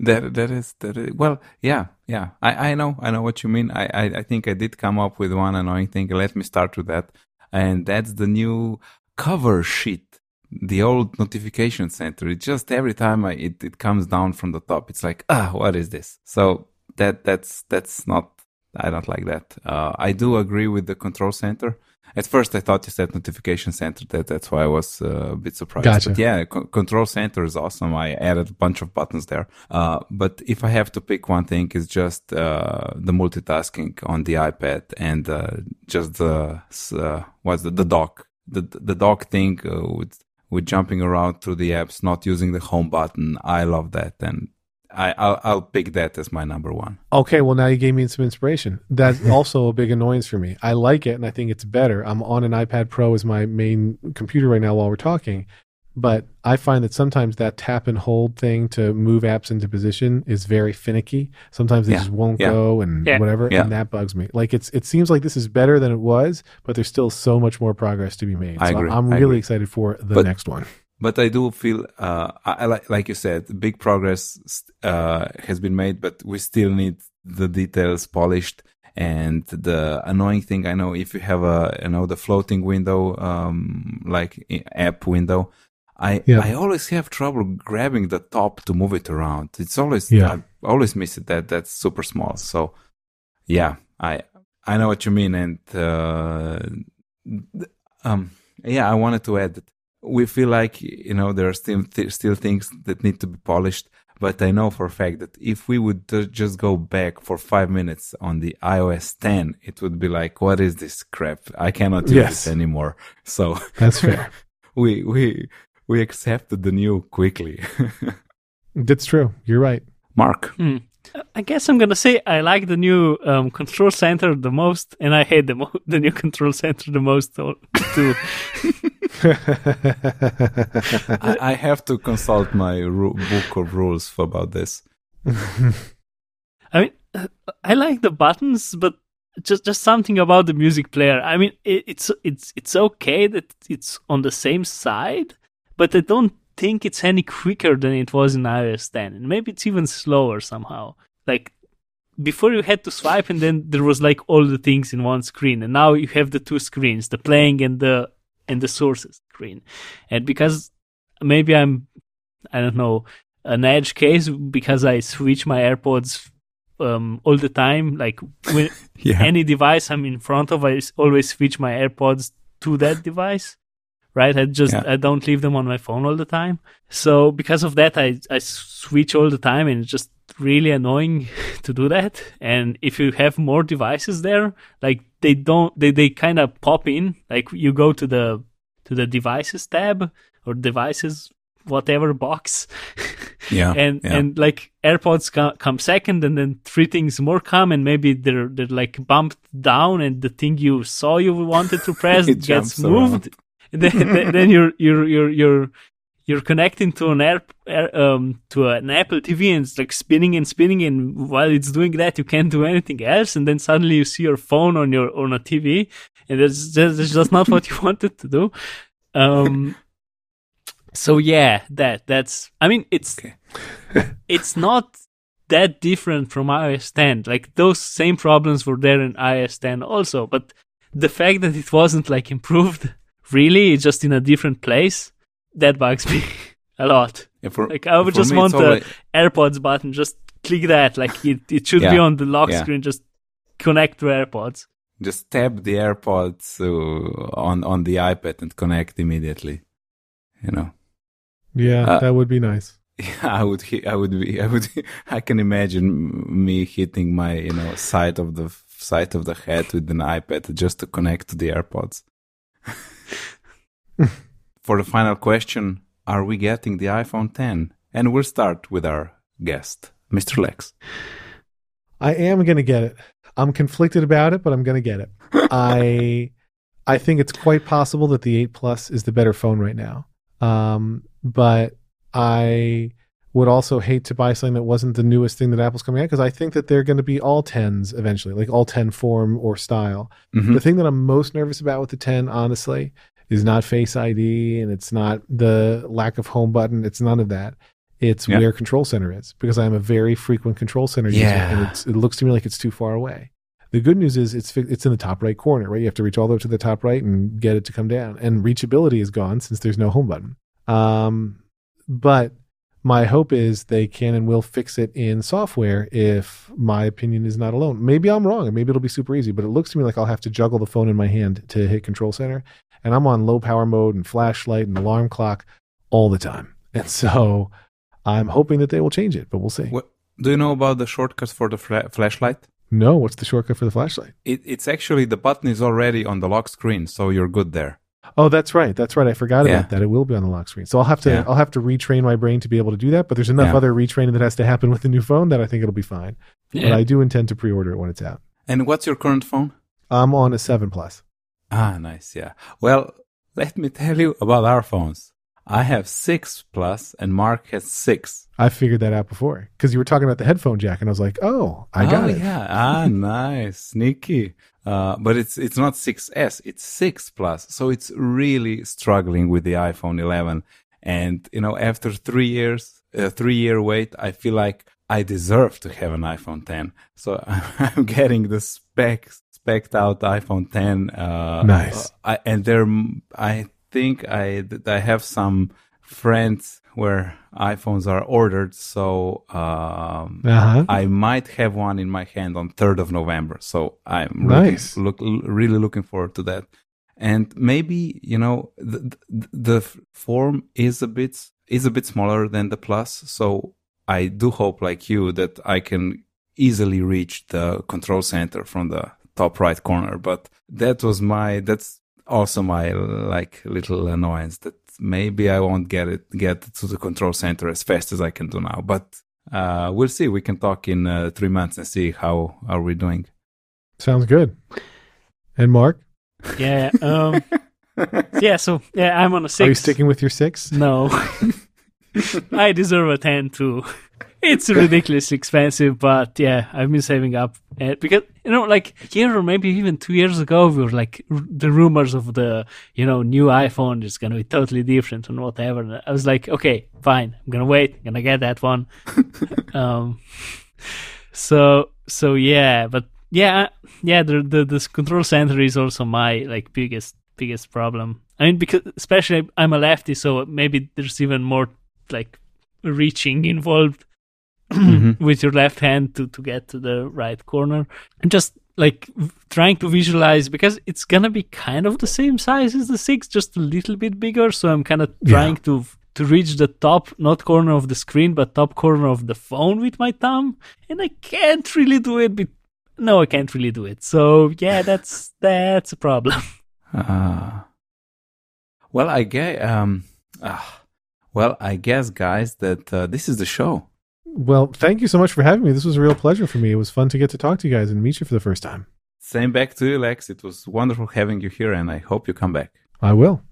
That that is that is well, yeah, yeah. I, I know I know what you mean. I, I I think I did come up with one annoying thing. Let me start with that, and that's the new cover sheet. The old notification center. It just every time I it, it comes down from the top, it's like ah, what is this? So that that's that's not. I don't like that. Uh, I do agree with the control center. At first, I thought you said notification center. That that's why I was uh, a bit surprised. Gotcha. But yeah, co- control center is awesome. I added a bunch of buttons there. Uh, but if I have to pick one thing, it's just uh, the multitasking on the iPad and uh, just the uh, what's the, the dock, the the dock thing uh, with with jumping around through the apps, not using the home button. I love that, and I I'll, I'll pick that as my number one. Okay, well now you gave me some inspiration. That's (laughs) also a big annoyance for me. I like it and I think it's better. I'm on an iPad Pro as my main computer right now while we're talking, but I find that sometimes that tap and hold thing to move apps into position is very finicky. Sometimes they Yeah, just won't yeah. go and Yeah. whatever, Yeah. and that bugs me. Like it's it seems like this is better than it was, but there's still so much more progress to be made. I so agree, I'm I really agree. excited for the But- next one. But I do feel, uh, I, like you said, big progress uh, has been made, but we still need the details polished. And the annoying thing, I know, if you have a, you know, the floating window, um, like app window, I Yeah. I always have trouble grabbing the top to move it around. It's always, Yeah. I always miss it. That that's super small. So, yeah, I I know what you mean, and uh, um, yeah, I wanted to add that we feel like you know there are still th- still things that need to be polished but i know for a fact that if we would uh, just go back for five minutes on the ios 10 it would be like what is this crap i cannot use Yes. it anymore so That's fair. (laughs) we we we accepted the new quickly (laughs) That's true. You're right. mark Hmm. I guess I'm gonna say I like the new um, control center the most, and I hate the mo- (laughs) the new control center the most too. I, I have to consult my ru- book of rules for about this (laughs) I mean, uh, I like the buttons, but just just something about the music player. I mean, it, it's it's it's okay that it's on the same side, but I don't think it's any quicker than it was in iOS 10, and maybe it's even slower somehow. Like before, you had to swipe, and then there was like all the things in one screen, and now you have the two screens, the playing and the and the sources screen, and because maybe I'm I don't know an edge case because I switch my AirPods um, all the time. Like when (laughs) yeah any device I'm in front of, I always switch my AirPods to that device. Right, I just Yeah. I don't leave them on my phone all the time. So because of that, I I switch all the time, and it's just really annoying (laughs) to do that. And if you have more devices there, like they don't, they they kind of pop in. Like you go to the to the devices tab or devices whatever box (laughs) yeah and yeah. and like AirPods co- come second, and then three things more come, and maybe they're they're like bumped down, and the thing you saw you wanted to (laughs) press gets moved. (laughs) then, then then you're you're you're you're you're connecting to an air, air um to an Apple TV and it's like spinning and spinning and while it's doing that you can't do anything else and then suddenly you see your phone on your on a TV and that's just, that's just not what you (laughs) wanted to do. Um so yeah, that that's I mean it's Okay. (laughs) it's not that different from iOS 10. Like those same problems were there in iOS 10 also, but the fact that it wasn't like improved (laughs) really, it's just in a different place, that bugs me (laughs) a lot. Yeah, for- Like I would just me, want the always- AirPods button just click that. Like it, it should yeah. be on the lock yeah. screen. Just connect to AirPods. Just tap the AirPods uh, on on the iPad and connect immediately. You know. Yeah, uh, that would be nice. (laughs) Yeah, I would. I would be. I would. (laughs) I can imagine me hitting my, you know, side of the side of the head with an iPad just to connect to the AirPods. For the final question, are we getting the iPhone 10? And we'll start with our guest, Mr. Lex. I am going to get it. I'm conflicted about it, but I'm going to get it. (laughs) I I think it's quite possible that the 8 Plus is the better phone right now. Um, but I would also hate to buy something that wasn't the newest thing that Apple's coming out because I think that they're going to be all 10s eventually, like all 10 form or style. Mm-hmm. The thing that I'm most nervous about with the 10, honestly, is not Face ID and it's not the lack of home button. It's none of that. It's where Control Center is because I'm a very frequent Control Center user and it looks to me like it's too far away. The good news is it's it's in the top right corner, right? You have to reach all the way to the top right and get it to come down. And reachability is gone since there's no home button. Um, but my hope is they can and will fix it in software if my opinion is not alone. Maybe I'm wrong and maybe it'll be super easy, but it looks to me like I'll have to juggle the phone in my hand to hit control center. And I'm on low power mode and flashlight and alarm clock all the time. (laughs) And so I'm hoping that they will change it, but we'll see. What, do you know about the shortcuts for the fla- flashlight? No, what's the shortcut for the flashlight? It, it's actually the button is already on the lock screen, so you're good there. Oh, that's right. That's right. I forgot yeah. about that. It will be on the lock screen. So I'll have to yeah. I'll have to retrain my brain to be able to do that. But there's enough yeah. other retraining that has to happen with the new phone that I think it'll be fine. But I do intend to pre-order it when it's out. And what's your current phone? I'm on a seven plus. Ah, nice. Yeah. Well, let me tell you about our phones. I have six plus, and Mark has six. I figured that out before because you were talking about the headphone jack, and I was like, "Oh, I got oh, it." Yeah, ah, (laughs) nice, sneaky. Uh, but it's it's not 6s, it's six plus. So it's really struggling with the iPhone 11. And you know, after three years, a three year wait, I feel like I deserve to have an iPhone 10. So (laughs) I'm getting the spec spec'd out iPhone 10. Uh, nice. I, and there, I think I I have some friends where iPhones are ordered, so um, uh-huh. I might have one in my hand on third of November. So I'm nice. looking, look, really looking forward to that. And maybe you know the, the, the form is a bit is a bit smaller than the Plus, so I do hope, like you, that I can easily reach the control center from the top right corner. But that was my that's also my like little annoyance that maybe I won't get it get to the control center as fast as I can do now. But uh, we'll see. We can talk in uh, three months and see how are we doing. Sounds good. And Mark? Yeah. Um, (laughs) yeah. So yeah, I'm on a six. Are you sticking with your six? No. (laughs) I deserve a ten too it's ridiculously expensive, but yeah, I've been saving up uh, because you know, like a year or maybe even two years ago, we were like r- the rumors of the you know new iPhone is gonna be totally different and whatever. And I was like, okay, fine, I'm gonna wait, I'm gonna get that one. (laughs) um, so so yeah, but yeah, yeah, the the this control center is also my like biggest biggest problem. I mean, because especially I'm a lefty, so maybe there's even more like reaching involved mm-hmm. (clears throat) with your left hand to, to get to the right corner. And just like trying to visualize because it's gonna be kind of the same size as the six just a little bit bigger. So i'm kind of trying yeah. to to reach the top not corner of the screen but top corner of the phone with my thumb. And i can't really do it but no i can't really do it. So yeah that's (laughs) that's a problem. Uh, well i guess um uh, well i guess guys that uh, this is the show well, thank you so much for having me. This was a real pleasure for me. It was fun to get to talk to you guys and meet you for the first time. Same back to you, Lex. It was wonderful having you here, and I hope you come back. I will.